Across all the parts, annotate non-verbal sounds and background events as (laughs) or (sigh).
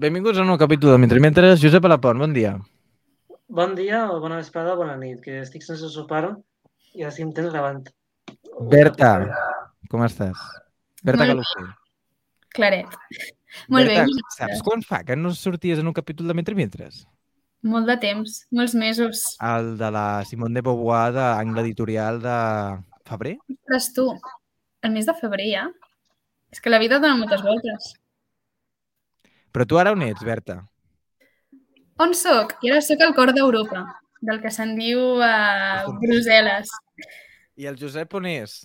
Benvinguts a un nou capítol de Mentre Mentres. Josep Alapont, bon dia. Bon dia, o bona vesprada, o bona nit, que estic sense sopar i així em tens gravant. Berta, com estàs? Berta Molt Galofé. Claret. Molt Berta, bé. saps quan fa que no sorties en un capítol de Mentre Mentres? Molt de temps, molts mesos. El de la Simone de Beauvoir d'angle editorial de febrer? Ostres, tu, el mes de febrer ja? És que la vida dona moltes voltes. Però tu ara on ets, Berta? On sóc? I ara sóc al cor d'Europa, del que se'n diu a Brussel·les. I el Josep on és?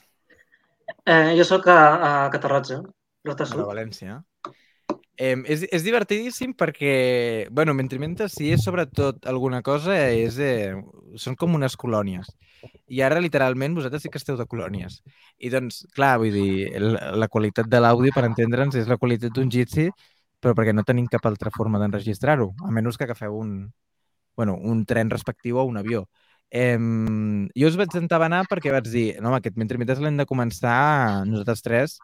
Eh, jo sóc a, a Catarroja, Rota A la Sud. València. Eh, és, és divertidíssim perquè, bueno, mentre mentre si és sobretot alguna cosa, és, eh, són com unes colònies. I ara, literalment, vosaltres sí que esteu de colònies. I doncs, clar, vull dir, el, la qualitat de l'àudio, per entendre'ns, és la qualitat d'un Jitsi, però perquè no tenim cap altra forma d'enregistrar-ho, a menys que agafeu un, bueno, un tren respectiu o un avió. Eh, jo us vaig entabanar perquè vaig dir, no, home, aquest mentre mentre l'hem de començar nosaltres tres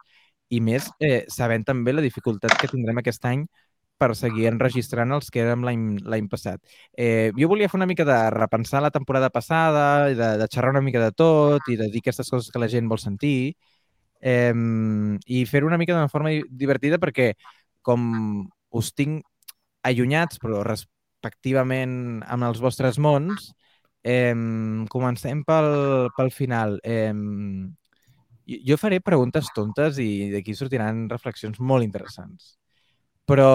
i més eh, sabent també la dificultat que tindrem aquest any per seguir enregistrant els que érem l'any passat. Eh, jo volia fer una mica de repensar la temporada passada, i de, de xerrar una mica de tot i de dir aquestes coses que la gent vol sentir eh, i fer una mica d'una forma di- divertida perquè com us tinc allunyats però respectivament amb els vostres mons, eh, comencem pel, pel final. Eh, jo faré preguntes tontes i d'aquí sortiran reflexions molt interessants. Però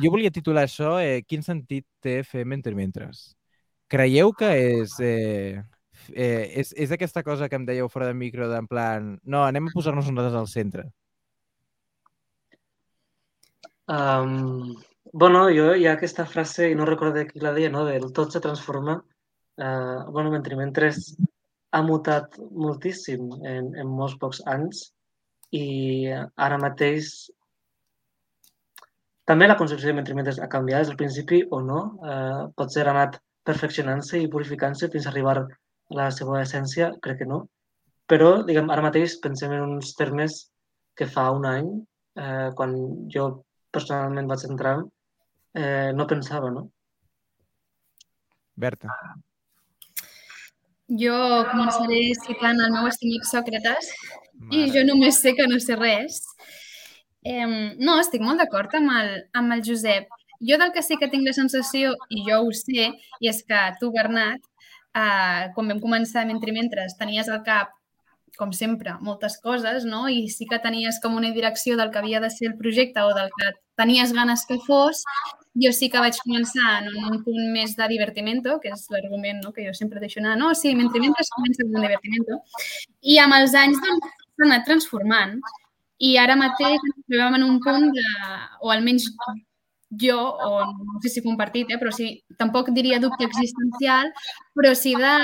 jo volia titular això eh, Quin sentit té fer mentre mentres? Creieu que és, eh, eh, és, és aquesta cosa que em dèieu fora de micro d'en plan no, anem a posar-nos nosaltres al centre? Um, bueno, jo hi ha aquesta frase, i no recordo qui la deia, no? del tot se transforma. Uh, bueno, mentre mentre ha mutat moltíssim en, en molts pocs anys i ara mateix també la concepció de mentre mentre ha canviat des del principi o no. Uh, potser ha anat perfeccionant-se i purificant-se fins a arribar a la seva essència, crec que no. Però, diguem, ara mateix pensem en uns termes que fa un any, eh, quan jo personalment vaig entrar, eh, no pensava, no? Berta. Jo començaré citant el meu estimat Sòcrates i Mare. jo només sé que no sé res. Eh, no, estic molt d'acord amb, el, amb el Josep. Jo del que sí que tinc la sensació, i jo ho sé, i és que tu, Bernat, eh, quan vam començar mentre mentre tenies al cap, com sempre, moltes coses, no? I sí que tenies com una direcció del que havia de ser el projecte o del que tenies ganes que fos. Jo sí que vaig començar en un punt més de divertimento, que és l'argument no? que jo sempre deixo anar. No, sí, mentre mentre comença un divertimento. I amb els anys doncs, anat transformant. I ara mateix ens trobem en un punt de, o almenys jo, o no sé si compartit, eh, però sí, tampoc diria dubte existencial, però sí de,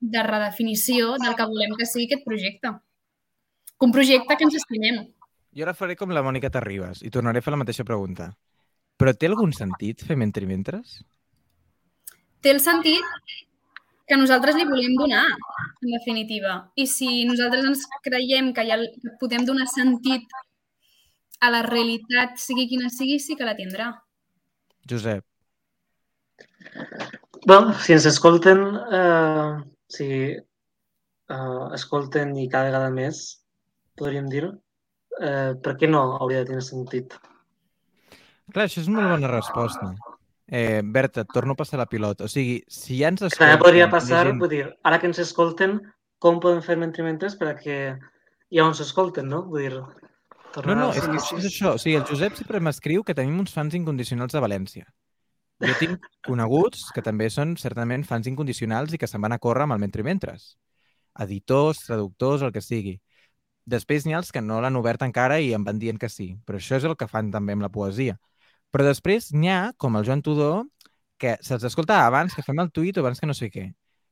de redefinició del que volem que sigui aquest projecte. Un projecte que ens estimem. Jo ara faré com la Mònica Terribas i tornaré a fer la mateixa pregunta. Però té algun sentit fer mentre mentres? Té el sentit que nosaltres li volem donar, en definitiva. I si nosaltres ens creiem que ja podem donar sentit a la realitat, sigui quina sigui, sí que la tindrà. Josep. Bueno, si ens escolten, eh, si eh, escolten i cada vegada més, podríem dir, eh, per què no hauria de tenir sentit? Clar, això és una bona resposta. Eh, Berta, et torno a passar la pilota. O sigui, si ja ens També escolten... podria hi ha passar, gent- vull dir, ara que ens escolten, com podem fer mentre mentre per a que ja ens escolten, no? Vull dir, tornar no, als és, que és això. O sigui, el Josep sempre m'escriu que tenim uns fans incondicionals a València. Jo tinc coneguts que també són certament fans incondicionals i que se'n van a córrer amb el mentre mentres. Editors, traductors, el que sigui. Després n'hi ha els que no l'han obert encara i em van dient que sí, però això és el que fan també amb la poesia. Però després n'hi ha, com el Joan Tudor, que se'ls escolta abans que fem el tuit o abans que no sé què.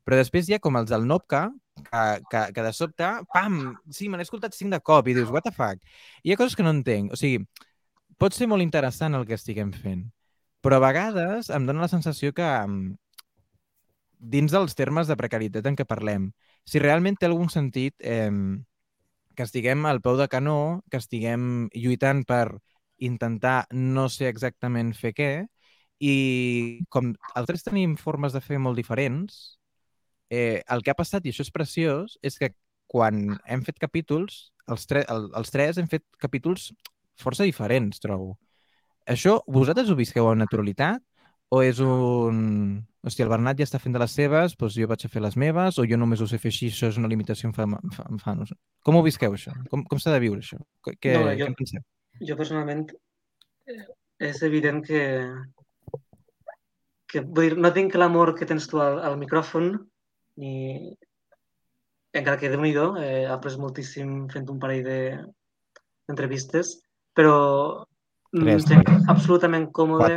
Però després hi ha com els del Nopca, que, que, que de sobte, pam, sí, me n'he escoltat cinc de cop i dius, what the fuck? I hi ha coses que no entenc. O sigui, pot ser molt interessant el que estiguem fent, però a vegades em dóna la sensació que mm, dins dels termes de precarietat en què parlem, si realment té algun sentit eh, que estiguem al peu de canó, que estiguem lluitant per intentar no sé exactament fer què, i com altres tenim formes de fer molt diferents, eh, el que ha passat, i això és preciós, és que quan hem fet capítols, els, tre el, els tres hem fet capítols força diferents, trobo. Això, vosaltres ho visqueu amb naturalitat? O és un... Hòstia, el Bernat ja està fent de les seves, doncs jo vaig a fer les meves, o jo només ho sé fer així, això és una limitació em fa, em fa, em fa no sé. Com ho visqueu, això? Com, com s'ha de viure, això? Què, No, jo- què en penseu? Jo personalment eh, és evident que, que vull dir, no tinc l'amor que tens tu al, al micròfon ni encara que déu nhi eh, he après moltíssim fent un parell de d'entrevistes, però em Tres, sent absolutament còmode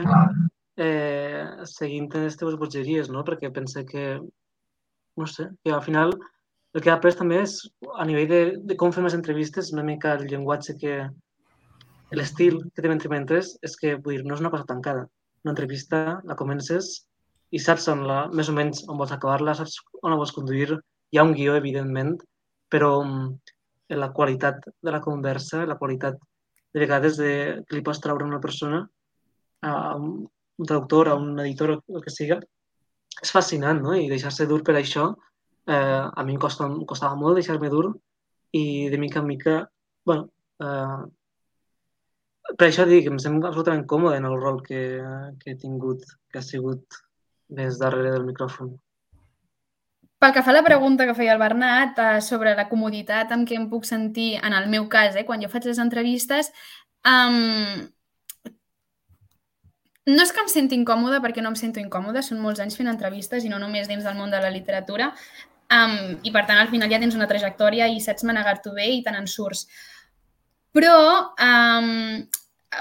eh, seguint les teves bogeries, no? Perquè pense que, no sé, que al final el que he après també és a nivell de, de com fer més entrevistes, una mica el llenguatge que, l'estil que té Mentre Mentres és que vull dir, no és una cosa tancada. Una entrevista la comences i saps on la, més o menys on vols acabar-la, saps on la vols conduir. Hi ha un guió, evidentment, però mm, la qualitat de la conversa, la qualitat de vegades de, que li pots treure una persona, a un, un traductor, a un editor, el que siga, és fascinant, no? I deixar-se dur per això, eh, a mi em, costa, em costava molt deixar-me dur i de mica en mica, bueno, eh, per això dic, em sembla absolutament còmode en el rol que, que he tingut, que ha sigut més darrere del micròfon. Pel que fa a la pregunta que feia el Bernat eh, sobre la comoditat amb què em puc sentir, en el meu cas, eh, quan jo faig les entrevistes, um, no és que em senti incòmoda perquè no em sento incòmoda, són molts anys fent entrevistes i no només dins del món de la literatura, um, i per tant al final ja tens una trajectòria i saps manegar-t'ho bé i te n'en surts. Però um,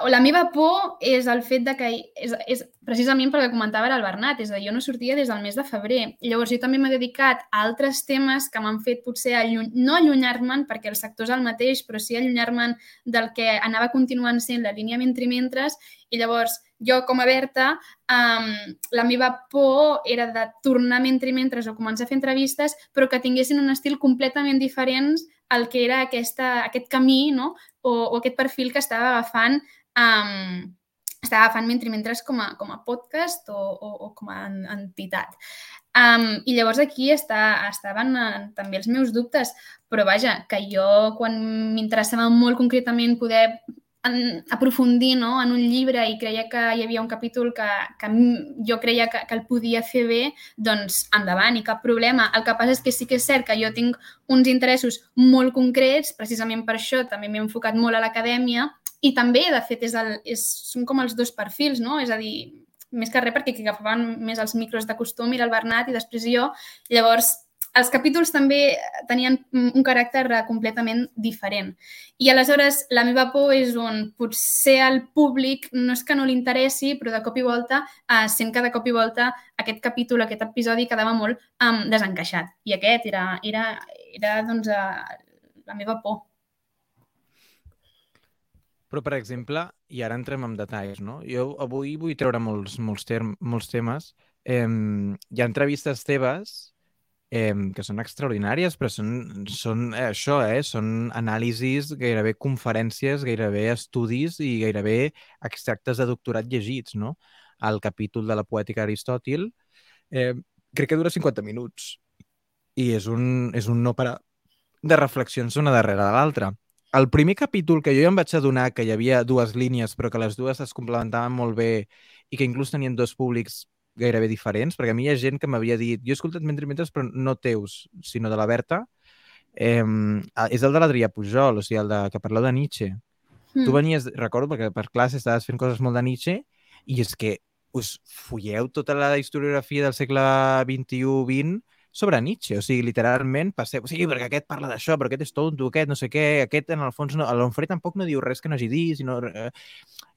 la meva por és el fet de que és, és precisament pel que comentava ara el Bernat, és a dir, jo no sortia des del mes de febrer. Llavors jo també m'he dedicat a altres temes que m'han fet potser alluny... no allunyar-me'n, perquè el sector és el mateix, però sí allunyar-me'n del que anava continuant sent la línia mentre mentres, i llavors jo com a Berta, um, la meva por era de tornar mentre mentres o començar a fer entrevistes, però que tinguessin un estil completament diferent al que era aquesta, aquest camí no? o, o aquest perfil que estava agafant um, estava agafant mentre mentres com a, com a podcast o, o, o com a en- entitat. Um, I llavors aquí està, estaven uh, també els meus dubtes, però vaja, que jo quan m'interessava molt concretament poder en, aprofundir no, en un llibre i creia que hi havia un capítol que, que jo creia que, que el podia fer bé, doncs endavant i cap problema. El que passa és que sí que és cert que jo tinc uns interessos molt concrets, precisament per això també m'he enfocat molt a l'acadèmia i també, de fet, és el, és, són com els dos perfils, no? És a dir, més que res perquè qui agafaven més els micros de costum era el Bernat i després jo. Llavors, els capítols també tenien un caràcter eh, completament diferent. I aleshores la meva por és on potser al públic no és que no li interessi, però de cop i volta eh, sent que de cop i volta aquest capítol, aquest episodi quedava molt um, desencaixat. I aquest era, era, era doncs, uh, la meva por. Però, per exemple, i ara entrem en detalls, no? Jo avui vull treure molts, molts, term, molts temes. Eh, hi ha entrevistes teves eh, que són extraordinàries, però són, són eh, això, eh? Són anàlisis, gairebé conferències, gairebé estudis i gairebé extractes de doctorat llegits, no? El capítol de la poètica d'Aristòtil eh, crec que dura 50 minuts i és un, és un no parar de reflexions una darrere de l'altra el primer capítol que jo ja em vaig adonar que hi havia dues línies, però que les dues es complementaven molt bé i que inclús tenien dos públics gairebé diferents, perquè a mi hi ha gent que m'havia dit jo he escoltat mentre mentres, però no teus, sinó de la Berta, eh, és el de l'Adrià Pujol, o sigui, el de, que parleu de Nietzsche. Mm. Tu venies, recordo, perquè per classe estaves fent coses molt de Nietzsche, i és que us folleu tota la historiografia del segle XXI-XX sobre Nietzsche, o sigui, literalment passeu, o sigui, perquè aquest parla d'això, però aquest és tonto, aquest no sé què, aquest en el fons no, l'Onfré tampoc no diu res que no hagi dit, sinó... Eh,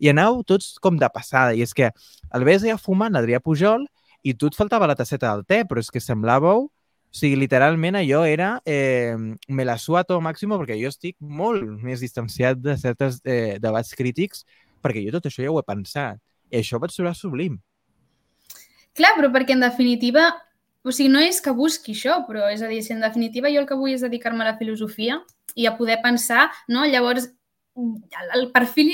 I anau tots com de passada, i és que el ves allà fumant l'Adrià Pujol i tu et faltava la tasseta del te, però és que semblàveu, o sigui, literalment allò era eh, me la suato al màxim perquè jo estic molt més distanciat de certes eh, debats crítics perquè jo tot això ja ho he pensat. I això vaig trobar sublim. Clar, però perquè en definitiva, o sigui, no és que busqui això, però és a dir, si en definitiva jo el que vull és dedicar-me a la filosofia i a poder pensar, no? Llavors, el, perfil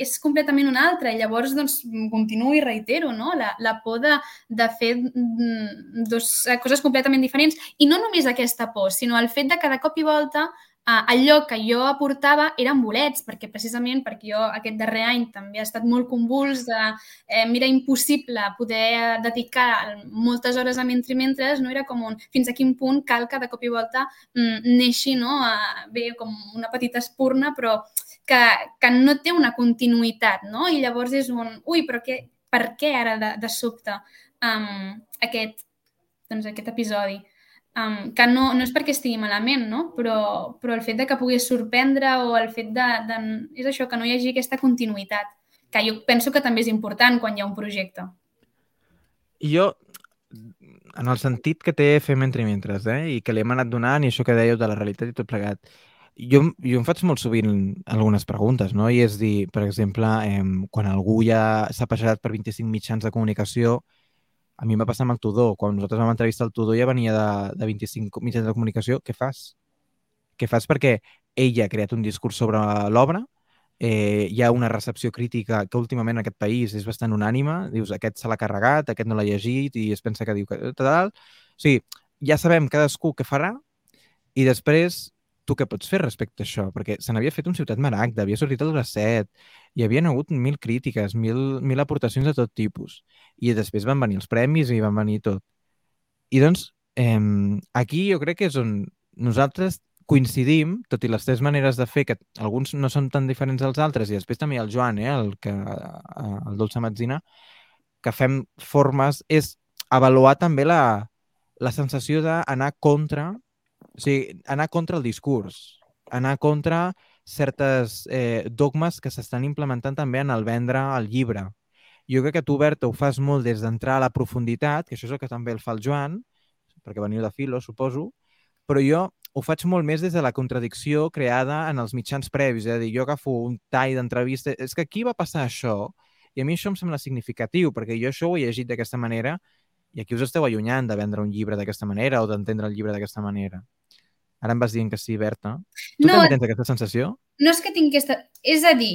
és completament un altre i llavors doncs, continuo i reitero no? la, la por de, de fer mm, dos coses completament diferents i no només aquesta por, sinó el fet de de cop i volta El lloc que jo aportava eren bolets, perquè precisament perquè jo aquest darrer any també ha estat molt convuls, de, eh, era impossible poder dedicar moltes hores a mentre mentres, no era com un fins a quin punt cal que de cop i volta mm, neixi no, a, bé com una petita espurna, però que, que no té una continuïtat, no? I llavors és un, ui, però què, per què ara de, de sobte um, aquest, doncs, aquest episodi? Um, que no, no és perquè estigui malament, no? però, però el fet de que pogués sorprendre o el fet de, de... És això, que no hi hagi aquesta continuïtat, que jo penso que també és important quan hi ha un projecte. Jo, en el sentit que té fer mentre mentres, eh? i que li hem anat donant, i això que dèieu de la realitat i tot plegat, jo, jo em faig molt sovint algunes preguntes, no? I és dir, per exemple, eh, quan algú ja s'ha passat per 25 mitjans de comunicació, a mi em va passar amb el Tudor. Quan nosaltres vam entrevistar el Tudor ja venia de, de 25 mitjans de comunicació. Què fas? Què fas? Perquè ella ha creat un discurs sobre l'obra, eh, hi ha una recepció crítica que últimament en aquest país és bastant unànima. Dius, aquest se l'ha carregat, aquest no l'ha llegit i es pensa que diu que tal. O sigui, ja sabem cadascú què farà i després tu què pots fer respecte a això? Perquè se n'havia fet un Ciutat Maragda, havia sortit el Bracet, hi havia hagut mil crítiques, mil, mil aportacions de tot tipus. I després van venir els premis i van venir tot. I doncs, eh, aquí jo crec que és on nosaltres coincidim, tot i les tres maneres de fer, que alguns no són tan diferents dels altres, i després també el Joan, eh, el, que, el Dolça Matzina, que fem formes, és avaluar també la, la sensació d'anar contra o sigui, anar contra el discurs, anar contra certes eh, dogmes que s'estan implementant també en el vendre el llibre. Jo crec que tu, Berta, ho fas molt des d'entrar a la profunditat, que això és el que també el fa el Joan, perquè veniu de filo, suposo, però jo ho faig molt més des de la contradicció creada en els mitjans previs, és a dir, jo agafo un tall d'entrevista, és que aquí va passar això, i a mi això em sembla significatiu, perquè jo això ho he llegit d'aquesta manera i aquí us esteu allunyant de vendre un llibre d'aquesta manera o d'entendre el llibre d'aquesta manera. Ara em vas dient que sí, Berta. Tu no, també tens aquesta sensació? No és que tinc aquesta... És a dir,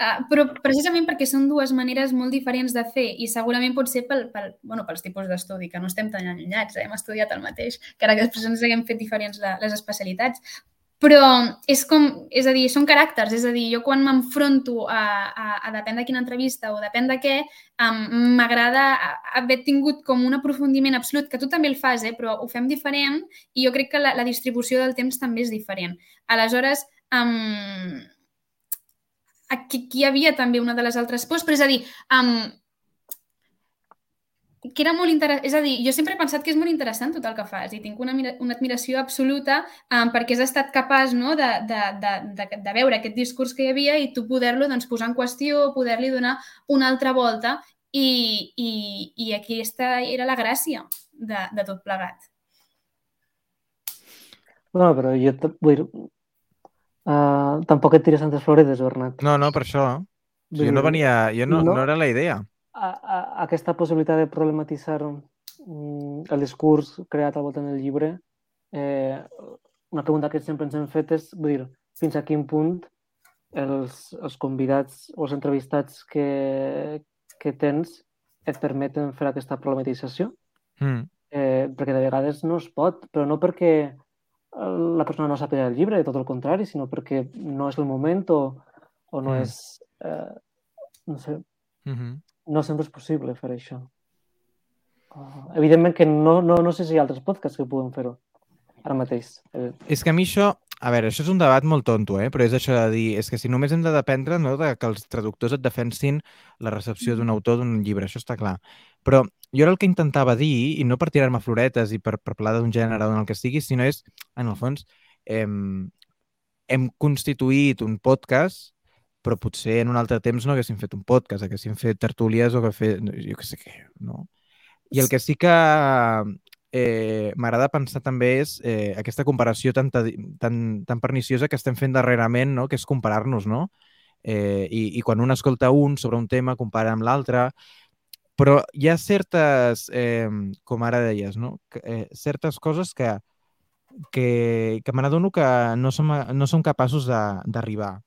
Uh, però precisament perquè són dues maneres molt diferents de fer i segurament pot ser pel, pel, bueno, pels tipus d'estudi, que no estem tan allunyats, eh? hem estudiat el mateix, que ara que després ens haguem fet diferents la, les especialitats, però és com, és a dir, són caràcters, és a dir, jo quan m'enfronto a, a, a depèn de quina entrevista o depèn de què, m'agrada haver tingut com un aprofundiment absolut, que tu també el fas, eh, però ho fem diferent i jo crec que la, la distribució del temps també és diferent. Aleshores, um, aquí, aquí hi havia també una de les altres pors, però és a dir, um, que era molt interessant, és a dir, jo sempre he pensat que és molt interessant tot el que fas i tinc una, una admiració absoluta um, perquè has estat capaç no, de, de, de, de, de veure aquest discurs que hi havia i tu poder-lo doncs, posar en qüestió, poder-li donar una altra volta i, i, i aquesta era la gràcia de, de tot plegat. No, però jo vull dir, uh, tampoc et tires tantes floretes, Bernat. No, no, per això. Jo no venia... Jo no, no, no era la idea a, a, aquesta possibilitat de problematitzar mm, el discurs creat al voltant del llibre, eh, una pregunta que sempre ens hem fet és, vull dir, fins a quin punt els, els convidats o els entrevistats que, que tens et permeten fer aquesta problematització. Mm. Eh, perquè de vegades no es pot, però no perquè la persona no sàpiga el llibre, tot el contrari, sinó perquè no és el moment o, o no mm. és... Eh, no sé, mm -hmm no sempre és possible fer això. Uh, evidentment que no, no, no sé si hi ha altres podcasts que puguen fer-ho ara mateix. Eh, és que a mi això, a veure, això és un debat molt tonto, eh? però és això de dir, és que si només hem de dependre no, de que els traductors et defensin la recepció d'un autor d'un llibre, això està clar. Però jo era el que intentava dir, i no per tirar-me floretes i per, per parlar d'un gènere o d'un que sigui, sinó és, en el fons, hem, hem constituït un podcast però potser en un altre temps no haguéssim fet un podcast, haguéssim fet tertúlies o que fet, jo què sé què, no? I el que sí que eh, m'agrada pensar també és eh, aquesta comparació tan, tan, tan perniciosa que estem fent darrerament, no? que és comparar-nos, no? Eh, i, I quan un escolta un sobre un tema, compara amb l'altre, però hi ha certes, eh, com ara deies, no? eh, certes coses que, que, que me n'adono que no som, no som capaços d'arribar.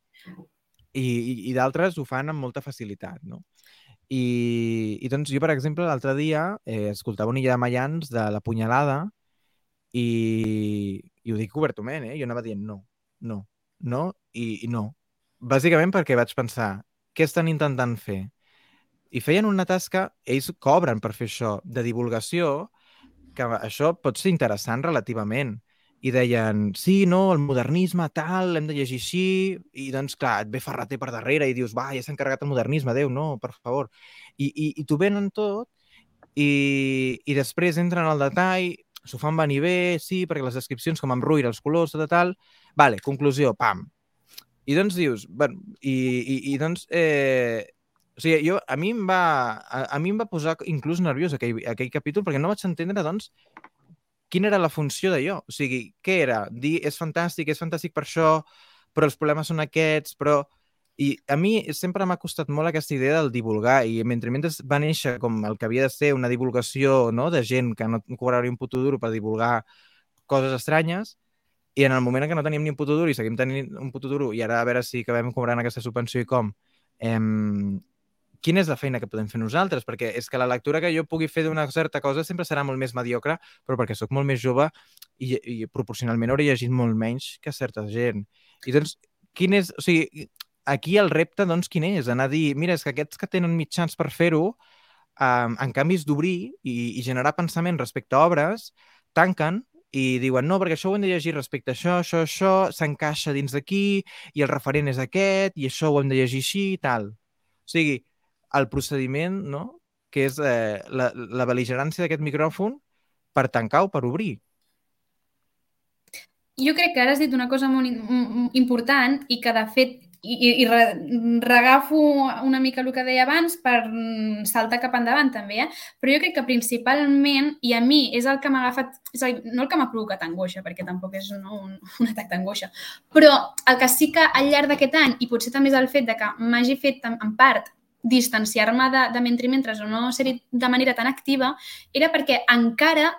I, i, i d'altres ho fan amb molta facilitat, no? I, i doncs jo, per exemple, l'altre dia eh, escoltava una Illa de Mayans de La Punyalada i, i ho dic obertament, eh? Jo anava dient no, no, no i, i no. Bàsicament perquè vaig pensar, què estan intentant fer? I feien una tasca, ells cobren per fer això, de divulgació, que això pot ser interessant relativament. I deien, sí, no, el modernisme, tal, l'hem de llegir així, i doncs, clar, et ve Ferreter per darrere i dius, va, ja s'ha encarregat el modernisme, Déu, no, per favor. I, i, i t'ho venen tot, i, i després entren al detall, s'ho fan venir bé, sí, perquè les descripcions, com amb ruïr, els colors, tot tal, vale, conclusió, pam. I doncs dius, bueno, i, i, i doncs, eh, o sigui, jo, a mi em va, a, a mi em va posar inclús nerviós aquell, aquell capítol perquè no vaig entendre, doncs, quina era la funció d'allò. O sigui, què era? Dir, és fantàstic, és fantàstic per això, però els problemes són aquests, però... I a mi sempre m'ha costat molt aquesta idea del divulgar i mentre, mentre va néixer com el que havia de ser una divulgació no, de gent que no cobraria un puto duro per divulgar coses estranyes i en el moment en què no teníem ni un puto duro i seguim tenint un puto duro i ara a veure si acabem cobrant aquesta subvenció i com, eh, quina és la feina que podem fer nosaltres? Perquè és que la lectura que jo pugui fer d'una certa cosa sempre serà molt més mediocre, però perquè sóc molt més jove i, i proporcionalment hauré llegit molt menys que certa gent. I doncs, quin és... O sigui, aquí el repte, doncs, quin és? Anar a dir, mira, és que aquests que tenen mitjans per fer-ho, um, en canvi és d'obrir i, i generar pensament respecte a obres, tanquen i diuen, no, perquè això ho hem de llegir respecte a això, això, això, s'encaixa dins d'aquí, i el referent és aquest, i això ho hem de llegir així i tal. O sigui, el procediment, no? que és eh, la, la beligerància d'aquest micròfon per tancar o per obrir. Jo crec que ara has dit una cosa molt important i que, de fet, i, i re, regafo una mica el que deia abans per saltar cap endavant també, eh? però jo crec que principalment, i a mi és el que m'ha agafat, és el, no el que m'ha provocat angoixa, perquè tampoc és no, un, un atac d'angoixa, però el que sí que al llarg d'aquest any, i potser també és el fet de que m'hagi fet en part distanciar-me de, de mentre mentre o no ser de manera tan activa era perquè encara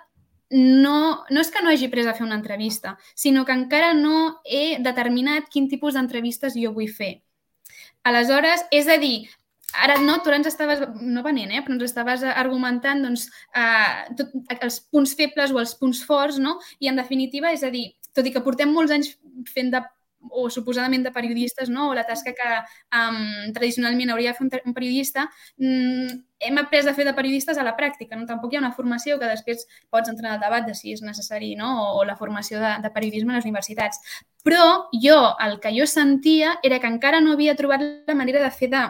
no, no és que no hagi pres a fer una entrevista, sinó que encara no he determinat quin tipus d'entrevistes jo vull fer. Aleshores, és a dir, ara no, tu ens estaves, no venent, eh, però ens estaves argumentant doncs, eh, tot, els punts febles o els punts forts, no? I en definitiva, és a dir, tot i que portem molts anys fent de o suposadament de periodistes, no? o la tasca que um, tradicionalment hauria de fer un, un periodista, mm, hem après a fer de periodistes a la pràctica. No? Tampoc hi ha una formació que després pots entrar en el debat de si és necessari no? o, o la formació de, de periodisme a les universitats. Però jo, el que jo sentia era que encara no havia trobat la manera de fer de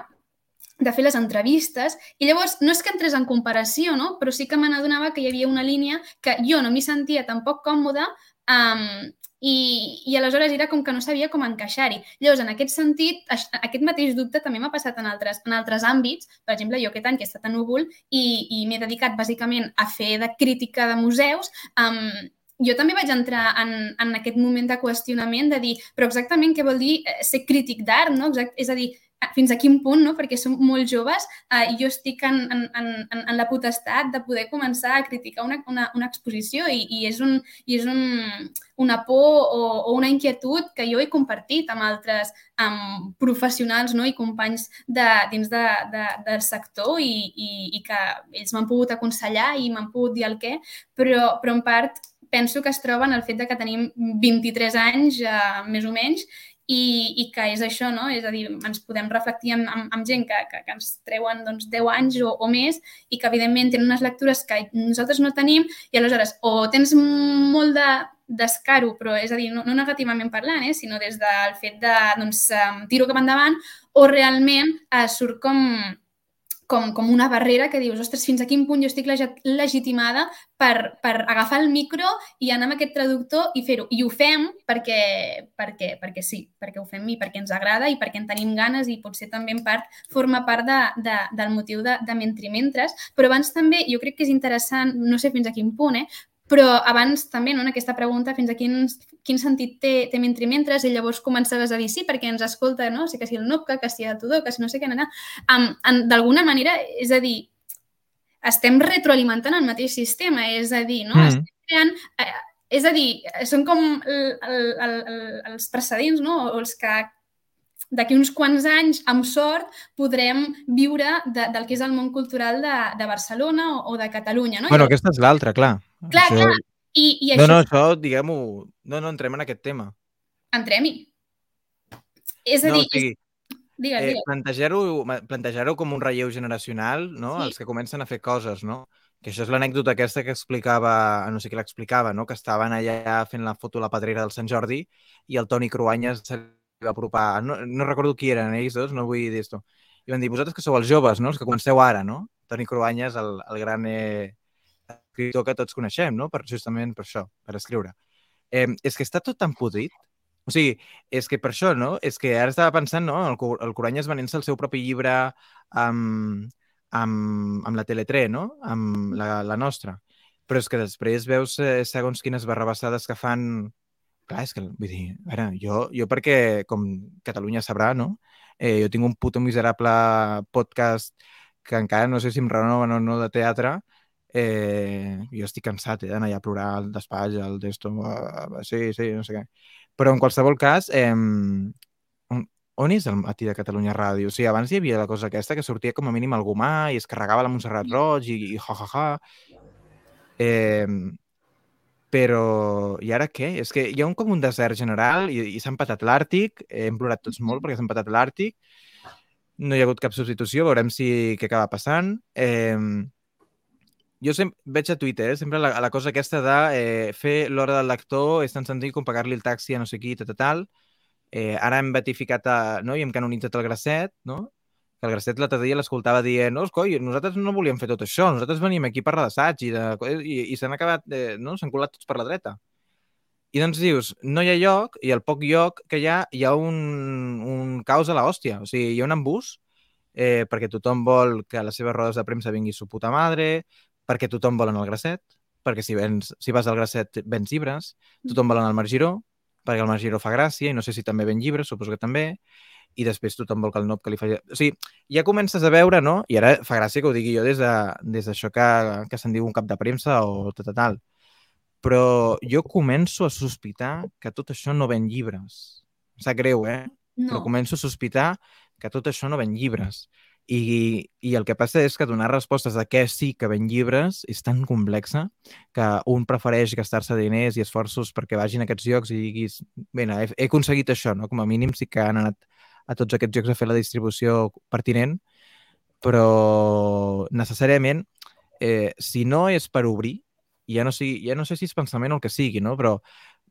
de fer les entrevistes i llavors no és que entrés en comparació, no? però sí que me n'adonava que hi havia una línia que jo no m'hi sentia tampoc còmoda um, i, i aleshores era com que no sabia com encaixar-hi. Llavors, en aquest sentit, aquest mateix dubte també m'ha passat en altres, en altres àmbits. Per exemple, jo aquest any que he estat a Núvol i, i m'he dedicat bàsicament a fer de crítica de museus, um, jo també vaig entrar en, en aquest moment de qüestionament de dir, però exactament què vol dir eh, ser crític d'art, no? Exact, és a dir, fins a quin punt, no? perquè som molt joves eh, i jo estic en, en, en, en la potestat de poder començar a criticar una, una, una exposició i, i és, un, i és un, una por o, o una inquietud que jo he compartit amb altres amb professionals no? i companys de, dins de, de, del sector i, i, i que ells m'han pogut aconsellar i m'han pogut dir el què, però, però en part penso que es troben el fet de que tenim 23 anys, eh, més o menys, i, i que és això, no? És a dir, ens podem reflectir amb, amb, amb gent que, que, que ens treuen doncs, 10 anys o, o més i que, evidentment, tenen unes lectures que nosaltres no tenim i, aleshores, o tens molt de d'escaro, però és a dir, no, no negativament parlant, eh, sinó des del fet de doncs, tiro cap endavant, o realment eh, surt com, com, com una barrera que dius, ostres, fins a quin punt jo estic legitimada per, per agafar el micro i anar amb aquest traductor i fer-ho. I ho fem perquè, perquè, perquè sí, perquè ho fem i perquè ens agrada i perquè en tenim ganes i potser també en part forma part de, de, del motiu de, de Mentri Mentres. Però abans també jo crec que és interessant, no sé fins a quin punt, eh, però abans també, no, en aquesta pregunta, fins a quin, quin sentit té, té mentre mentres, i llavors començaves a dir sí, perquè ens escolta, no? sé que si el Nopca, que si el Tudor, que si no sé què, anar. Um, d'alguna manera, és a dir, estem retroalimentant el mateix sistema, és a dir, no? Mm. Estem creant... Eh, és a dir, són com el, el, el, els precedents, no? O els que d'aquí uns quants anys, amb sort, podrem viure de, del que és el món cultural de, de Barcelona o, o de Catalunya. No? Bueno, aquesta és l'altra, clar. Clar, Això- clar. I, i No, això... no, això, diguem-ho... No, no, entrem en aquest tema. Entrem-hi. És a No, dir, o sigui, digues, eh, digues. plantejar-ho plantejar com un relleu generacional, no? Sí. Els que comencen a fer coses, no? Que això és l'anècdota aquesta que explicava, no sé qui l'explicava, no? Que estaven allà fent la foto a la pedrera del Sant Jordi i el Toni Cruanyes va apropar. No, no recordo qui eren ells dos, no vull dir esto. I van dir, vosaltres que sou els joves, no? Els que comenceu ara, no? Toni Cruanyes, el, el gran eh, escriptor que tots coneixem, no? Per, justament per això, per escriure. Eh, és que està tot tan podrit. O sigui, és que per això, no? És que ara estava pensant, no? El, el Cruanyes venent-se el seu propi llibre amb, amb, amb la Tele3, no? Amb la, la nostra. Però és que després veus eh, segons quines barrabassades que fan... Clar, és que, vull dir, a veure, jo, jo perquè, com Catalunya sabrà, no? Eh, jo tinc un puto miserable podcast que encara no sé si em renoven o no de teatre, eh, jo estic cansat eh, d'anar allà a plorar al despatx, al d'esto, uh, sí, sí, no sé què. Però en qualsevol cas, eh, on, on és el matí de Catalunya Ràdio? O sigui, abans hi havia la cosa aquesta que sortia com a mínim algú mà i es carregava la Montserrat Roig i, i ja, ja, ja. Eh, però, i ara què? És que hi ha un, com un desert general i, i s'ha empatat l'Àrtic, hem plorat tots molt perquè s'ha empatat l'Àrtic, no hi ha hagut cap substitució, veurem si què acaba passant. Eh, jo sempre veig a Twitter, eh, sempre la, la cosa aquesta de eh, fer l'hora del lector és tan senzill com pagar-li el taxi a no sé qui, tal, tal, tal. Eh, ara hem beatificat, a, no? i hem canonitzat el Grasset, no? Que el Grasset l'altre dia l'escoltava dient no, coi, nosaltres no volíem fer tot això, nosaltres venim aquí per d'assaig i, de, i, i s'han acabat, eh, no? s'han colat tots per la dreta. I doncs dius, no hi ha lloc, i al poc lloc que hi ha, hi ha un, un caos a la. O sigui, hi ha un embús eh, perquè tothom vol que a les seves rodes de premsa vingui su puta madre, perquè tothom vol anar al Grasset, perquè si, vens, si vas al Grasset vens llibres, tothom vol anar al Margiró, perquè el Margiró fa gràcia, i no sé si també ven llibres, suposo que també, i després tothom vol que el NOP que li faci... O sigui, ja comences a veure, no? I ara fa gràcia que ho digui jo des d'això de, des que, que se'n diu un cap de premsa o tot i tal. Però jo començo a sospitar que tot això no ven llibres. Em sap greu, eh? Però No. començo a sospitar que tot això no ven llibres. I, I el que passa és que donar respostes a què sí que ven llibres és tan complexa que un prefereix gastar-se diners i esforços perquè vagin a aquests llocs i diguis, bé, he, he aconseguit això, no? Com a mínim sí que han anat a tots aquests llocs a fer la distribució pertinent, però necessàriament, eh, si no és per obrir, ja no, sigui, ja no sé si és pensament o el que sigui, no? però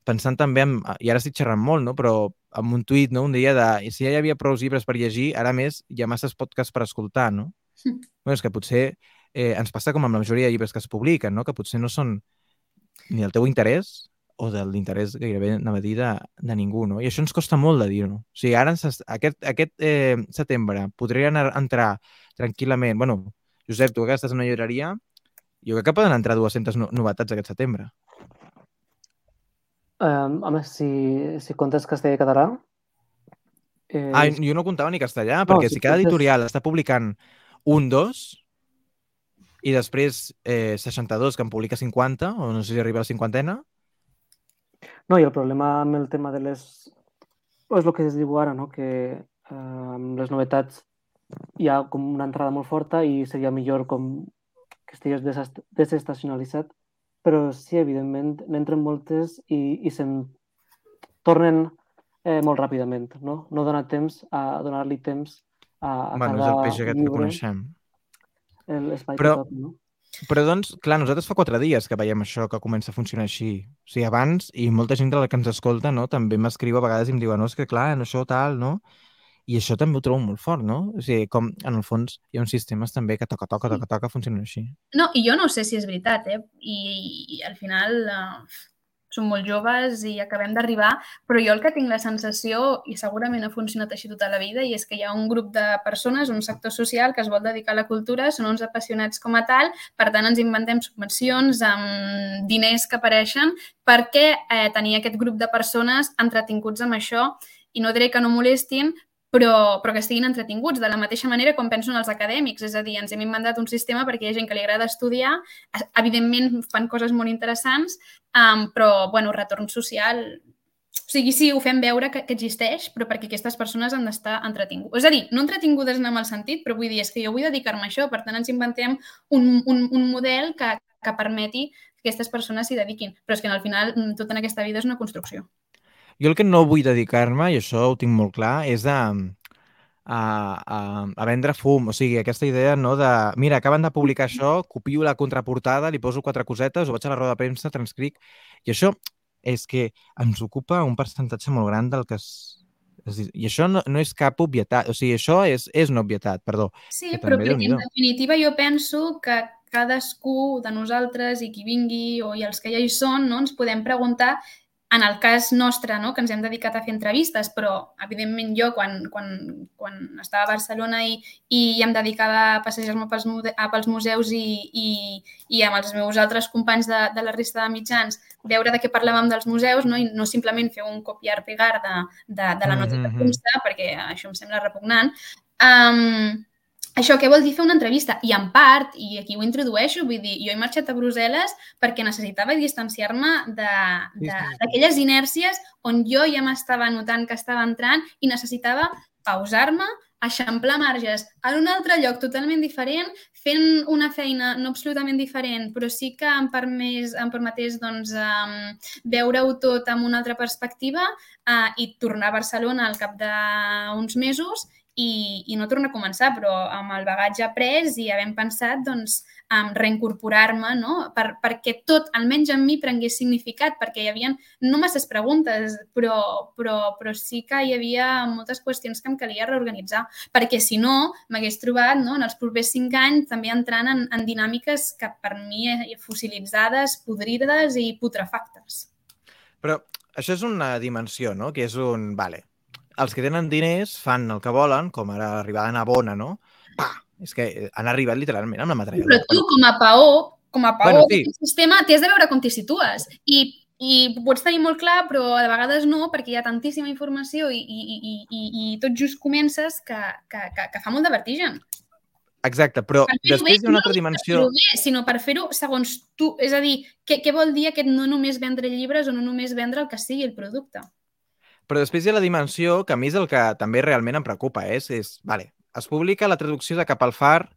pensant també, en, i ara estic xerrant molt, no? però amb un tuit no? un dia de si ja hi havia prou llibres per llegir, ara més hi ha masses podcasts per escoltar, no? Mm. bueno, és que potser eh, ens passa com amb la majoria de llibres que es publiquen, no? que potser no són ni el teu interès o de l'interès gairebé anava a dir de, de ningú, no? I això ens costa molt de dir-ho. O sigui, ara aquest, aquest eh, setembre podria anar, entrar tranquil·lament... bueno, Josep, tu que estàs en una llibreria, jo crec que poden entrar 200 no novetats aquest setembre. Um, home, si, si comptes castellà i català... Eh, Ah, jo no comptava ni castellà, No, perquè si si cada editorial està publicant un, dos, i després eh, 62, que en publica 50, o no sé si arriba a la cinquantena, No, i el problema amb el tema de les... És el que es diu ara, no? que eh, amb les novetats hi ha com una entrada molt forta i seria millor com que estigués desest- desestacionalitzat, però sí, evidentment, n'entren moltes i, i se'n tornen eh, molt ràpidament, no? No dona temps a donar-li temps a, a bueno, és el cada peix aquest que coneixem. l'espai Però- toca, no? Però, doncs, clar, nosaltres fa quatre dies que veiem això, que comença a funcionar així. O sigui, abans, i molta gent de la que ens escolta, no?, també m'escriu a vegades i em diuen, no, és que clar, no, això tal, no? I això també ho trobo molt fort, no? O sigui, com, en el fons, hi ha uns sistemes també que toca, toca, toca, toca, funcionen així. No, i jo no sé si és veritat, eh? I, i al final eh, som molt joves i acabem d'arribar, però jo el que tinc la sensació, i segurament ha funcionat així tota la vida, i és que hi ha un grup de persones, un sector social que es vol dedicar a la cultura, són uns apassionats com a tal, per tant ens inventem subvencions amb diners que apareixen perquè eh, tenir aquest grup de persones entretinguts amb això i no diré que no molestin, però, però que estiguin entretinguts, de la mateixa manera com penso en els acadèmics. És a dir, ens hem inventat un sistema perquè hi ha gent que li agrada estudiar, evidentment fan coses molt interessants, um, però, bueno, retorn social o sigui, sí, ho fem veure que, que existeix, però perquè aquestes persones han d'estar entretingudes. És a dir, no entretingudes en el sentit, però vull dir, és que jo vull dedicar-me a això, per tant ens inventem un, un, un model que, que permeti que aquestes persones s'hi dediquin. Però és que al final mm, tot en aquesta vida és una construcció. Jo el que no vull dedicar-me, i això ho tinc molt clar, és a, a, a, a vendre fum. O sigui, aquesta idea no, de, mira, acaben de publicar això, copio la contraportada, li poso quatre cosetes, ho vaig a la roda de premsa, transcric, i això és que ens ocupa un percentatge molt gran del que es, dir, I això no, no és cap obvietat, o sigui, això és, és una obvietat, perdó. Sí, però perquè en definitiva jo penso que cadascú de nosaltres i qui vingui o i els que ja hi són, no, ens podem preguntar en el cas nostre, no, que ens hem dedicat a fer entrevistes, però evidentment jo quan, quan, quan estava a Barcelona i, i em dedicava a passejar-me pels, pels museus i, i, i amb els meus altres companys de, de la resta de mitjans veure de què parlàvem dels museus no? i no simplement fer un copiar-pegar de, de, de la nota mm -hmm. de consta, perquè això em sembla repugnant, um, això què vol dir fer una entrevista? I en part, i aquí ho introdueixo, vull dir, jo he marxat a Brussel·les perquè necessitava distanciar-me d'aquelles inèrcies on jo ja m'estava notant que estava entrant i necessitava pausar-me, eixamplar marges en un altre lloc totalment diferent, fent una feina no absolutament diferent, però sí que em, permés, em permetés doncs, um, veure-ho tot amb una altra perspectiva uh, i tornar a Barcelona al cap d'uns mesos i, i no torna a començar, però amb el bagatge après i havent pensat doncs, en reincorporar-me, no? per, perquè tot, almenys en mi, prengués significat, perquè hi havia no masses preguntes, però, però, però sí que hi havia moltes qüestions que em calia reorganitzar, perquè si no, m'hagués trobat no, en els propers cinc anys també entrant en, en dinàmiques que per mi fossilitzades, podrides i putrefactes. Però això és una dimensió, no? que és un... Vale, els que tenen diners fan el que volen, com ara l'arribada a Navona, no? Pa! És que eh, han arribat literalment amb la metralladora. Però tu, com a paó, com a paó bueno, sí. sistema, t'has de veure com t'hi situes. I, I pots tenir molt clar, però de vegades no, perquè hi ha tantíssima informació i, i, i, i, i tot just comences que, que, que, que fa molt de vertigen. Exacte, però després hi ha una altra dimensió... Per bé, sinó per fer-ho segons tu. És a dir, què, què vol dir aquest no només vendre llibres o no només vendre el que sigui el producte? Però després hi ha la dimensió que a mi és el que també realment em preocupa, és, és vale, es publica la traducció de Cap al Far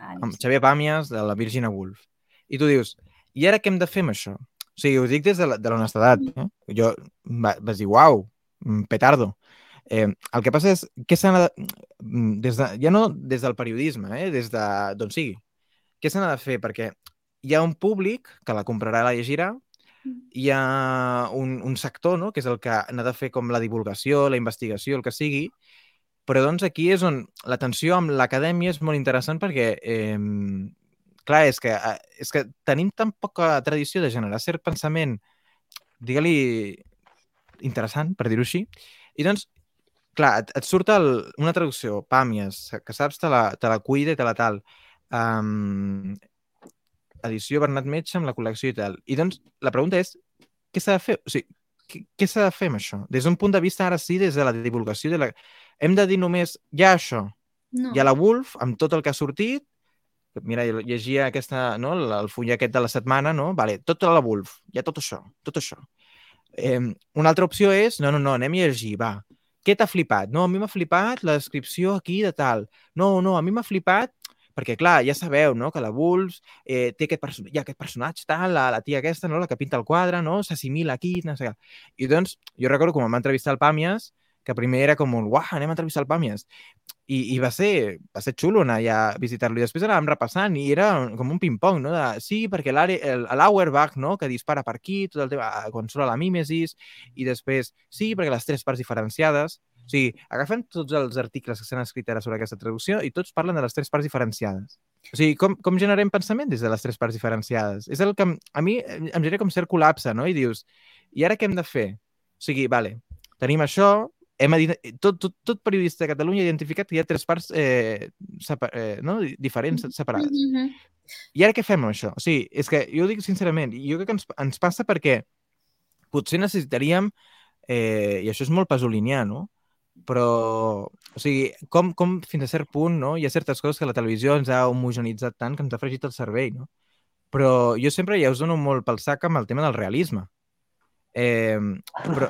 amb Xavier Pàmies de la Virginia Woolf. I tu dius, i ara què hem de fer amb això? O sigui, ho dic des de l'honestedat. Eh? Jo va, vas dir, uau, mm, petardo. Eh, el que passa és que s'ha de, mm, des de, ja no des del periodisme, eh, des de d'on sigui, què s'ha de fer? Perquè hi ha un públic que la comprarà i la llegirà, hi ha un, un sector no? que és el que n'ha de fer com la divulgació, la investigació, el que sigui, però doncs aquí és on l'atenció amb l'acadèmia és molt interessant perquè, eh, clar, és que, eh, és que tenim tan poca tradició de generar cert pensament, digue-li, interessant, per dir-ho així, i doncs, clar, et, et surt el, una traducció, pàmies, que saps, te la, te la cuida i te la tal, um, edició Bernat Metge amb la col·lecció i tal. I doncs la pregunta és, què s'ha de fer? O sigui, què, què s'ha de fer amb això? Des d'un punt de vista, ara sí, des de la divulgació, de la... hem de dir només, ja això, no. hi ha la Wolf, amb tot el que ha sortit, mira, llegia aquesta, no, el full aquest de la setmana, no? Vale, tota la Wolf, hi ha tot això, tot això. Eh, una altra opció és, no, no, no, anem a llegir, va. Què t'ha flipat? No, a mi m'ha flipat la descripció aquí de tal. No, no, a mi m'ha flipat perquè, clar, ja sabeu, no?, que la Wolves eh, té aquest, perso ja, aquest personatge tal, la, la tia aquesta, no?, la que pinta el quadre, no?, s'assimila aquí, no sé què. I doncs, jo recordo com em va entrevistar el Pàmies, que primer era com un, uah, anem a entrevistar el Pàmies. I, i va, ser, va ser xulo anar allà a visitar-lo. I després anàvem repassant i era com un ping-pong, no? De, sí, perquè l'Auerbach, no?, que dispara per aquí, tot el tema, surt la mímesis, i després, sí, perquè les tres parts diferenciades, o sigui, agafem tots els articles que s'han escrit ara sobre aquesta traducció i tots parlen de les tres parts diferenciades. O sigui, com, com generem pensament des de les tres parts diferenciades? És el que a mi em genera com cert col·lapse, no? I dius, i ara què hem de fer? O sigui, vale, tenim això, hem tot, tot, tot periodista de Catalunya ha identificat que hi ha tres parts eh, separ eh, no? diferents, separades. Mm -hmm. I ara què fem amb això? O sigui, és que jo ho dic sincerament, jo crec que ens, ens passa perquè potser necessitaríem, eh, i això és molt pasolinià, no? Però, o sigui, com, com fins a cert punt, no? Hi ha certes coses que la televisió ens ha homogenitzat tant que ens ha fregit el cervell, no? Però jo sempre ja us dono molt pel sac amb el tema del realisme. Eh, però,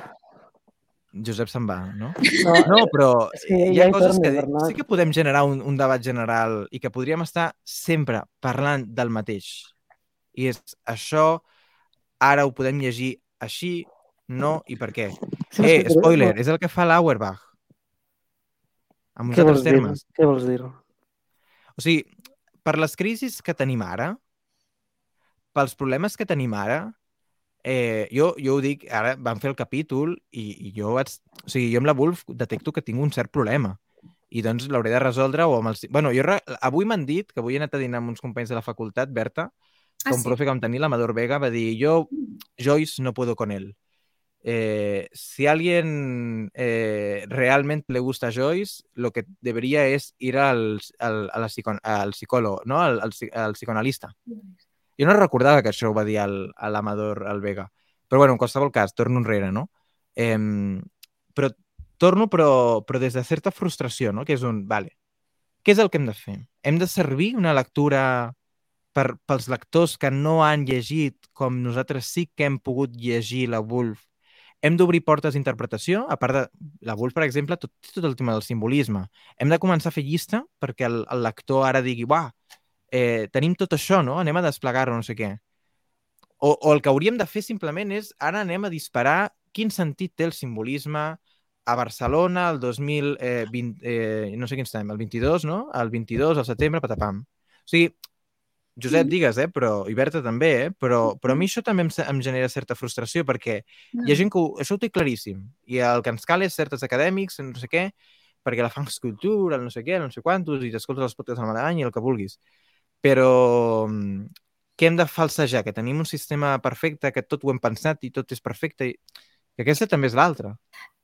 Josep se'n va, no? No, No, però és que hi ha hi coses torno, que Bernat. sí que podem generar un, un debat general i que podríem estar sempre parlant del mateix. I és això, ara ho podem llegir així, no i per què. Sí, Eh, spoiler, és el que fa l'Auerbach. Amb uns Què altres vols dir? termes. Què vols dir? O sigui, per les crisis que tenim ara, pels problemes que tenim ara, eh, jo, jo ho dic, ara vam fer el capítol i, i jo vaig... O sigui, jo amb la Wolf detecto que tinc un cert problema i doncs l'hauré de resoldre o amb els... Bueno, jo re... avui m'han dit, que avui he anat a dinar amb uns companys de la facultat, Berta, que Ah, un sí? profe que vam tenir, l'Amador Vega, va dir yo, Joyce, no puedo con él. Eh, si a alguien eh, realmente le gusta Joyce, lo que debería es ir al, al, a la al psicólogo, ¿no? Al, al, al psicoanalista. Jo no recordava que això ho va dir l'Amador al Vega. Però, bueno, en qualsevol cas, torno enrere, no? Eh, però torno, però, però des de certa frustració, no? Que és un, vale, què és el que hem de fer? Hem de servir una lectura per, pels lectors que no han llegit com nosaltres sí que hem pogut llegir la Wolf. Hem d'obrir portes d'interpretació, a part de la Wolf, per exemple, tot, tot el tema del simbolisme. Hem de començar a fer llista perquè el, el lector ara digui, uah, eh, tenim tot això, no? Anem a desplegar-ho, no sé què. O, o el que hauríem de fer simplement és, ara anem a disparar quin sentit té el simbolisme a Barcelona el 2020, eh, no sé quin estem, el 22, no? El 22, al setembre, patapam. O sigui, Josep, digues, eh? Però, i Berta també, eh? Però, però a mi això també em, em genera certa frustració perquè hi ha gent que ho, això ho té claríssim i el que ens cal és certes acadèmics, no sé què, perquè la fan escultura, no sé què, no sé quantos, i t'escoltes els podcasts alemany i el que vulguis. Però mm, què hem de falsejar? Que tenim un sistema perfecte, que tot ho hem pensat i tot és perfecte, i que aquesta també és l'altra.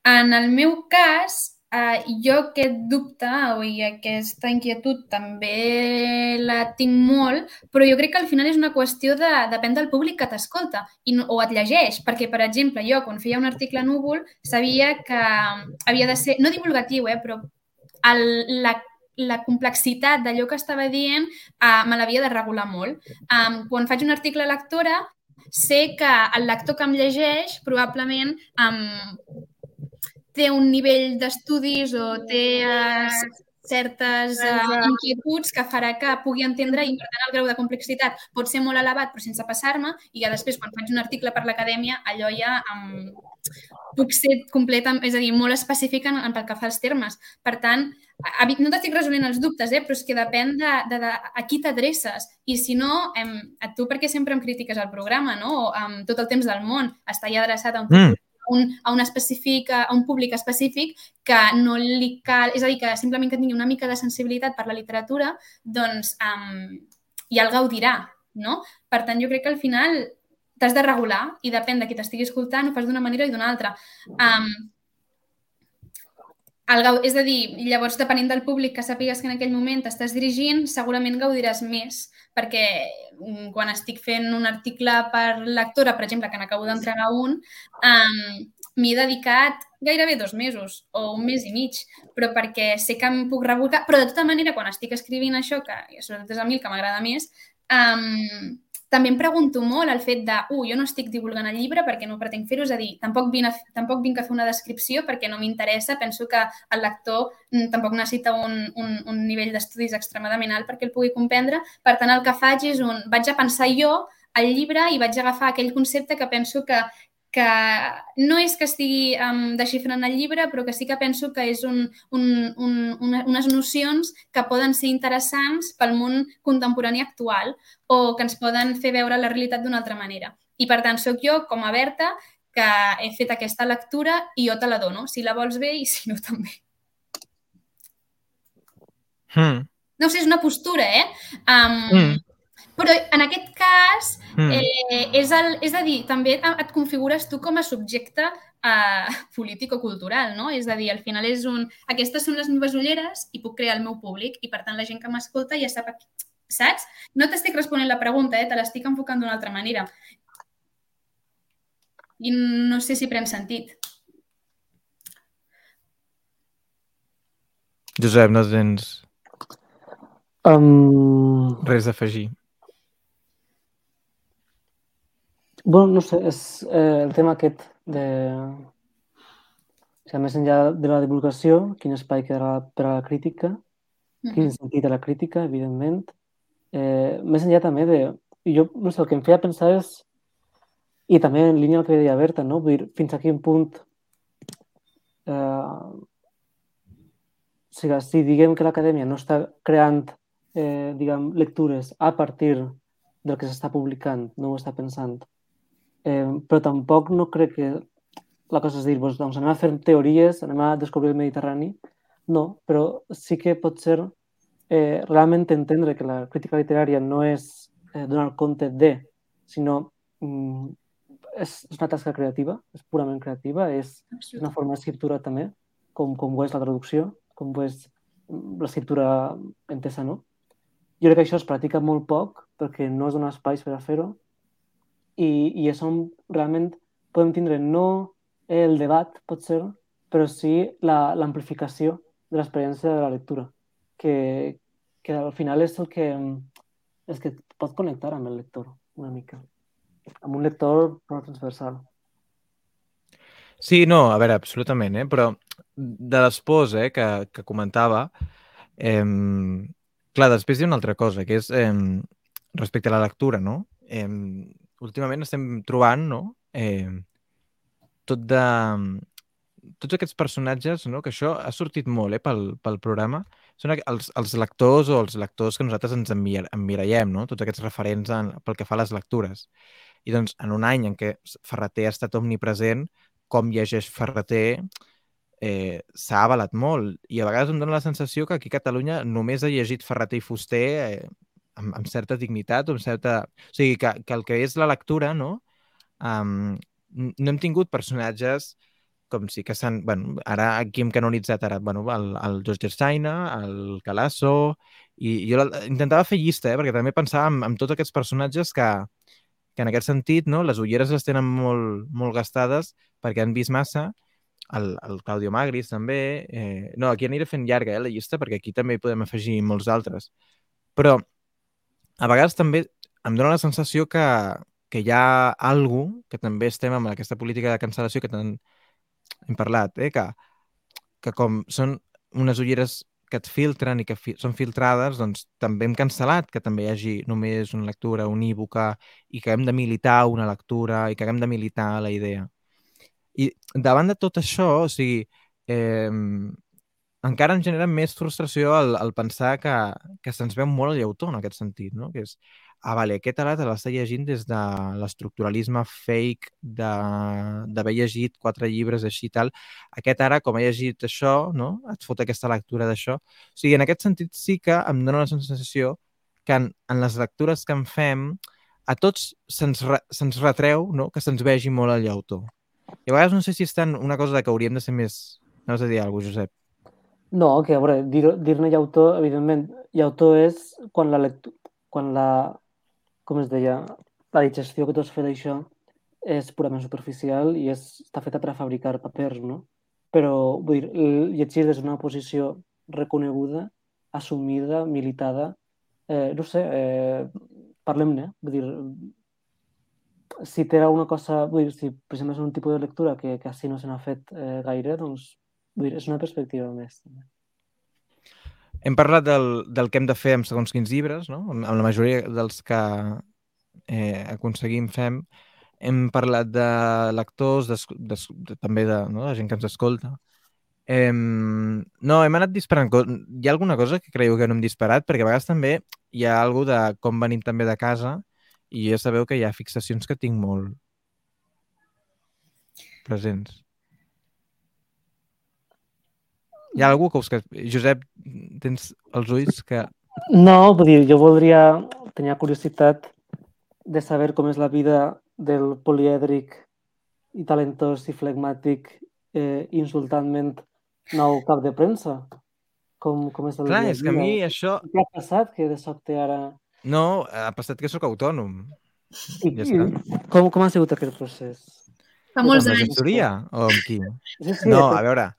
En el meu cas, eh, jo aquest dubte i aquesta inquietud també la tinc molt, però jo crec que al final és una qüestió de depèn del públic que t'escolta i o et llegeix, perquè, per exemple, jo quan feia un article Núvol sabia que havia de ser, no divulgatiu, eh, però el, la, la complexitat d'allò que estava dient uh, me l'havia de regular molt. Um, quan faig un article a lectora, sé que el lector que em llegeix probablement um, té un nivell d'estudis o té uh, certes uh, inquietuds que farà que pugui entendre i, per tant, el grau de complexitat pot ser molt elevat però sense passar-me i ja després, quan faig un article per l'acadèmia, allò ja um, puc ser completa, és a dir, molt específica en, en pel que fa als termes. Per tant, a- a- no t'estic resolent els dubtes, eh? però és que depèn de, de, de a qui t'adreces. I si no, em, a tu perquè sempre em critiques el programa, no? O, amb tot el temps del món, està ja adreçat a un Mm. Un, a, un específic, a un públic específic que no li cal... És a dir, que simplement que tingui una mica de sensibilitat per la literatura, doncs um, ja el gaudirà, no? Per tant, jo crec que al final t'has de regular i depèn de qui t'estigui escoltant, ho fas d'una manera i d'una altra. Um, el. És a dir, llavors, depenent del públic que sàpigues que en aquell moment t'estàs dirigint, segurament gaudiràs més, perquè mm, quan estic fent un article per lectora, per exemple, que n'acabo d'entregar un, um, m'hi he dedicat gairebé dos mesos o un mes i mig, però perquè sé que em puc revolcar, però de tota manera, quan estic escrivint això, que sobretot és a mi el que m'agrada més, um, també em pregunto molt el fet de, uh, jo no estic divulgant el llibre perquè no pretenc fer-ho, és a dir, tampoc vinc, a, tampoc vinc a fer una descripció perquè no m'interessa, penso que el lector mm, tampoc necessita un, un, un nivell d'estudis extremadament alt perquè el pugui comprendre, per tant el que faig és un, vaig a pensar jo el llibre i vaig agafar aquell concepte que penso que, que no és que estigui um, desxifrant el llibre, però que sí que penso que és un, un, un, una, unes nocions que poden ser interessants pel món contemporani actual o que ens poden fer veure la realitat d'una altra manera. I per tant, sóc jo, com a Berta, que he fet aquesta lectura i jo te la dono, si la vols bé i si no també. Hmm. No sé, és una postura, eh? Um, Mm. Però en aquest cas, Hmm. eh, és, el, és a dir, també et configures tu com a subjecte eh, polític o cultural, no? És a dir, al final és un... Aquestes són les meves ulleres i puc crear el meu públic i, per tant, la gent que m'escolta ja sap... Saps? No t'estic responent la pregunta, eh? te l'estic enfocant d'una altra manera. I no sé si pren sentit. Josep, no tens Um, res a afegir. Bueno, no sé, és eh, el tema aquest de... O sigui, més enllà de la divulgació, quin espai quedarà per a la crítica, quin Mhm. sentit a la crítica, evidentment. Eh, més enllà també de... Jo, no sé, el que em feia pensar és, i també en línia el que deia Berta, no? Vull dir, fins a quin punt eh, o sigui, si diguem que l'acadèmia no està creant eh, diguem, lectures a partir del que s'està publicant, no ho està pensant, eh, però tampoc no crec que la cosa és dir, doncs, doncs anem a fer teories, anem a descobrir el Mediterrani, no, però sí que pot ser eh, realment entendre que la crítica literària no és eh, donar compte de, sinó mm, és, és una tasca creativa, és purament creativa, és una forma d'escriptura també, com, com ho és la traducció, com ho és mm, l'escriptura entesa, no? Jo crec que això es practica molt poc perquè no es dona espais per a fer-ho i, i és on realment podem tindre no el debat, pot ser, però sí la- l'amplificació de l'experiència de la lectura, que, que al final és el que, és que pot connectar amb el lector una mica, amb un lector prou transversal. Sí, no, a veure, absolutament, eh? però de les pors eh, que, que comentava, eh, clar, després hi ha una altra cosa, que és eh, respecte a la lectura, no? Eh, últimament estem trobant, no?, eh, tot de... Tots aquests personatges, no?, que això ha sortit molt eh, pel, pel programa, són els, els lectors o els lectors que nosaltres ens emmirallem, no?, tots aquests referents en, pel que fa a les lectures. I doncs, en un any en què Ferreter ha estat omnipresent, com llegeix Ferreter eh, s'ha avalat molt i a vegades em dóna la sensació que aquí a Catalunya només ha llegit Ferreter i Fuster eh, amb, amb certa dignitat amb certa... O sigui, que, que el que és la lectura, no? Um, no hem tingut personatges com sí que s'han... Bueno, ara aquí hem canonitzat ara, bueno, el, el George Steiner, el Calasso, i jo la- intentava fer llista, eh, perquè també pensava en, en tots aquests personatges que, que en aquest sentit no, les ulleres les tenen molt, molt gastades perquè han vist massa el, el Claudio Magris també. Eh, no, aquí aniré fent llarga eh, la llista perquè aquí també hi podem afegir molts altres. Però a vegades també em dóna la sensació que, que hi ha algú que també estem amb aquesta política de cancel·lació que tant hem parlat, eh, que, que com són unes ulleres que et filtren i que fi són filtrades, doncs també hem cancel·lat que també hi hagi només una lectura unívoca i que hem de militar una lectura i que haguem de militar la idea. I davant de tot això, o sigui, eh, encara em genera més frustració el, el pensar que, que se'ns veu molt el llautó en aquest sentit, no? Que és, ah, vale, aquest ara te l'està llegint des de l'estructuralisme fake d'haver llegit quatre llibres així i tal. Aquest ara, com ha llegit això, no? Et fot aquesta lectura d'això. O sigui, en aquest sentit sí que em dóna la sensació que en, en les lectures que en fem a tots se'ns re, se retreu no? que se'ns vegi molt el llautó. I a vegades no sé si és tant una cosa que hauríem de ser més... No has de dir alguna cosa, Josep. No, que a veure, dir- dir-ne llautó, evidentment, llautó és quan la quan la, com es deia, la digestió que tu has fet d'això és purament superficial i és, està feta per a fabricar papers, no? Però, vull dir, llegir des d'una posició reconeguda, assumida, militada, eh, no sé, eh, parlem-ne, vull dir, si té alguna cosa, vull dir, si per exemple és un tipus de lectura que, així no se n'ha fet eh, gaire, doncs, vull dir, és una perspectiva més. Hem parlat del, del que hem de fer amb segons quins llibres, no? amb, amb la majoria dels que eh, aconseguim fem. Hem parlat de lectors, de, de, també de, no? de gent que ens escolta. Eh, no, hem anat disparant. Hi ha alguna cosa que creieu que no hem disparat? Perquè a vegades també hi ha alguna de com venim també de casa i ja sabeu que hi ha fixacions que tinc molt presents. Hi ha algú que us... Josep, tens els ulls que... No, vull dir, jo voldria, tenia curiositat de saber com és la vida del polièdric i talentós i flegmàtic eh, insultantment nou cap de premsa. Com, com és el Clar, és que a mi això... Què ha passat que de sobte ara... No, ha passat que sóc autònom. I, Ja i, està. com, com ha sigut aquest procés? Fa molts Amb la anys. gestoria o amb qui? Sí, sí, No, a veure...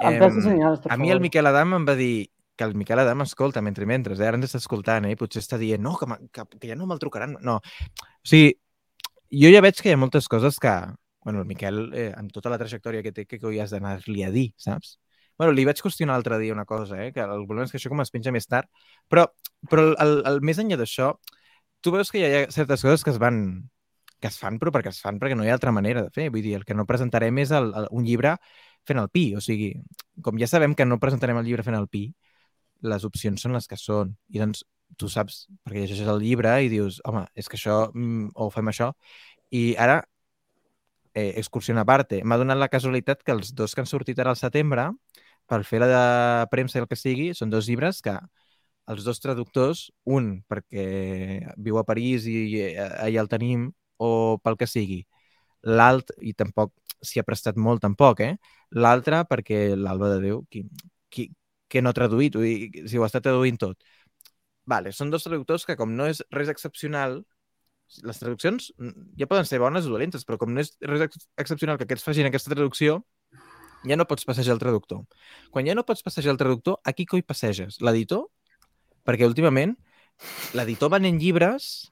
Em senyals, a mi el Miquel Adam em va dir que el Miquel Adam escolta mentre mentre, eh? ara ens està escoltant, eh? potser està dient no, que, que, que ja no me'l trucaran. No, o sigui, jo ja veig que hi ha moltes coses que, bueno, el Miquel, eh, amb tota la trajectòria que té, que coi has d'anar-li a dir, saps? Bueno, li vaig qüestionar l'altre dia una cosa, eh? que el problema és que això com es penja més tard, però, però el, el, el més enllà d'això, tu veus que hi ha certes coses que es van que es fan, però perquè es fan perquè no hi ha altra manera de fer. Vull dir, el que no presentarem és el, el, un llibre fent el pi. O sigui, com ja sabem que no presentarem el llibre fent el pi, les opcions són les que són. I doncs tu saps, perquè llegeixes el llibre i dius, home, és que això, mm, o fem això. I ara, eh, excursió a parte, m'ha donat la casualitat que els dos que han sortit ara al setembre, per fer la de premsa i el que sigui, són dos llibres que els dos traductors, un perquè viu a París i, i allà el tenim, o pel que sigui. L'altre, i tampoc s'hi ha prestat molt tampoc, eh? L'altre perquè l'Alba de Déu, qui, qui, que no ha traduït, vull dir, si ho està traduint tot. Vale, són dos traductors que com no és res excepcional, les traduccions ja poden ser bones o dolentes, però com no és res ex excepcional que aquests facin aquesta traducció, ja no pots passejar el traductor. Quan ja no pots passejar el traductor, a qui coi passeges? L'editor? Perquè últimament l'editor venent llibres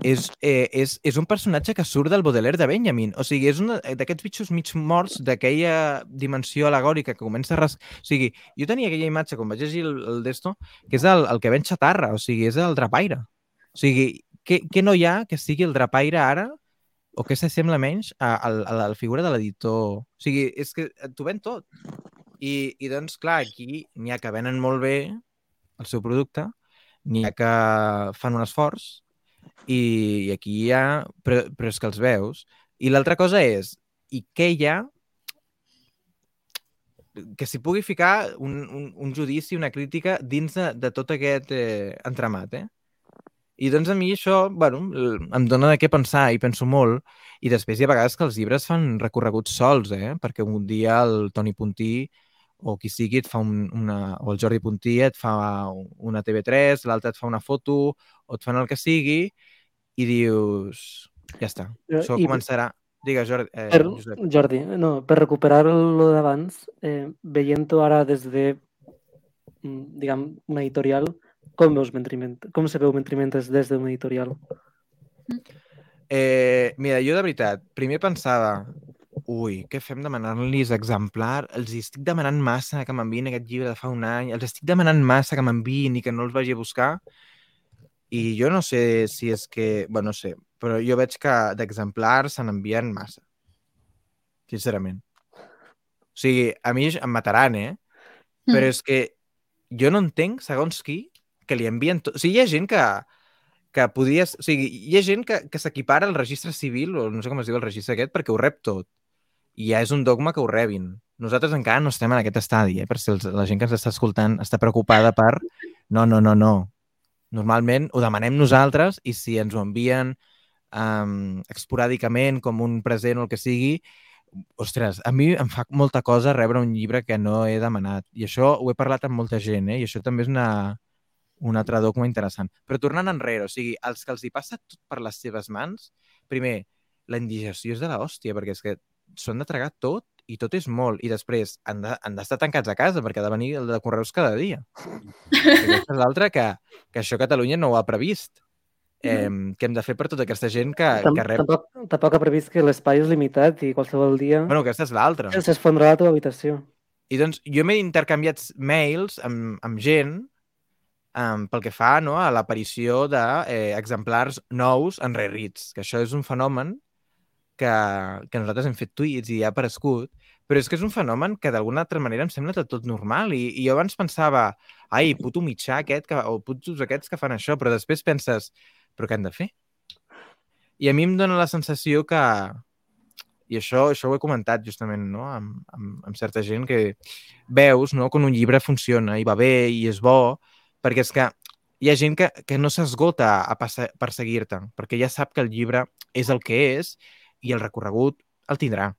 és, eh, és, és un personatge que surt del Baudelaire de Benjamin. O sigui, és un d'aquests bitxos mig morts d'aquella dimensió alegòrica que comença a... Res... O sigui, jo tenia aquella imatge, quan vaig llegir el, el d'esto, que és el, el que ven xatarra, o sigui, és el drapaire. O sigui, què, què no hi ha que sigui el drapaire ara o que s'assembla menys a, a, a la figura de l'editor? O sigui, és que t'ho ven tot. I, I doncs, clar, aquí n'hi ha que venen molt bé el seu producte, n'hi ha que fan un esforç i, i aquí hi ha... Però, però és que els veus. I l'altra cosa és, i què hi ha que s'hi pugui ficar un, un, un judici, una crítica dins de, de tot aquest eh, entramat, eh? I doncs a mi això, bueno, em dona de què pensar i penso molt. I després hi ha vegades que els llibres fan recorreguts sols, eh? Perquè un dia el Toni Puntí o qui sigui et fa un, una, o el Jordi Puntí et fa una TV3, l'altre et fa una foto, o et fan el que sigui, i dius, ja està, això I, començarà... Digues, Jordi. Eh, per, Josep. Jordi, no, per recuperar lo d'abans, eh, veient-ho ara des de, mm, diguem, una editorial, com veus Mentriment? Com se veu Mentrimentes des d'una editorial? Eh, mira, jo de veritat, primer pensava, Ui, què fem demanant-los exemplar? Els estic demanant massa que m'enviïn aquest llibre de fa un any. Els estic demanant massa que m'enviïn i que no els vagi a buscar. I jo no sé si és que... bueno, no sé, però jo veig que d'exemplars se n'envien massa. Sincerament. O sigui, a mi em mataran, eh? Però mm. és que jo no entenc, segons qui, que li envien... tot. O sigui, hi ha gent que, que podies... O sigui, hi ha gent que, que s'equipara al registre civil, o no sé com es diu el registre aquest, perquè ho rep tot i ja és un dogma que ho rebin. Nosaltres encara no estem en aquest estadi, eh? per si els, la gent que ens està escoltant està preocupada per... No, no, no, no. Normalment ho demanem nosaltres i si ens ho envien um, esporàdicament, com un present o el que sigui, ostres, a mi em fa molta cosa rebre un llibre que no he demanat. I això ho he parlat amb molta gent, eh? i això també és una, un altre dogma interessant. Però tornant enrere, o sigui, els que els hi passa tot per les seves mans, primer, la indigestió és de l'hòstia, perquè és que s'ho han de tragar tot i tot és molt. I després han d'estar de, tancats a casa perquè ha de venir el de correus cada dia. (laughs) Aquesta és l'altra que, que això Catalunya no ho ha previst. Eh, què hem de fer per tota aquesta gent que, Tam que rep... Tampoc, tampoc ha previst que l'espai és limitat i qualsevol dia... Bueno, aquesta és l'altra. S'esfondrà la teva habitació. I doncs jo m'he intercanviat mails amb, amb gent um, pel que fa no, a l'aparició d'exemplars eh, nous en rerits, que això és un fenomen que, que nosaltres hem fet tuits i ha aparegut, però és que és un fenomen que d'alguna altra manera em sembla tot normal. I, I jo abans pensava, ai, puto mitjà aquest, que, o putos aquests que fan això, però després penses, però què han de fer? I a mi em dóna la sensació que, i això, això ho he comentat justament no? amb, amb, amb certa gent, que veus no? quan un llibre funciona i va bé i és bo, perquè és que hi ha gent que, que no s'esgota a perseguir-te, perquè ja sap que el llibre és el que és i el recorregut el tindrà.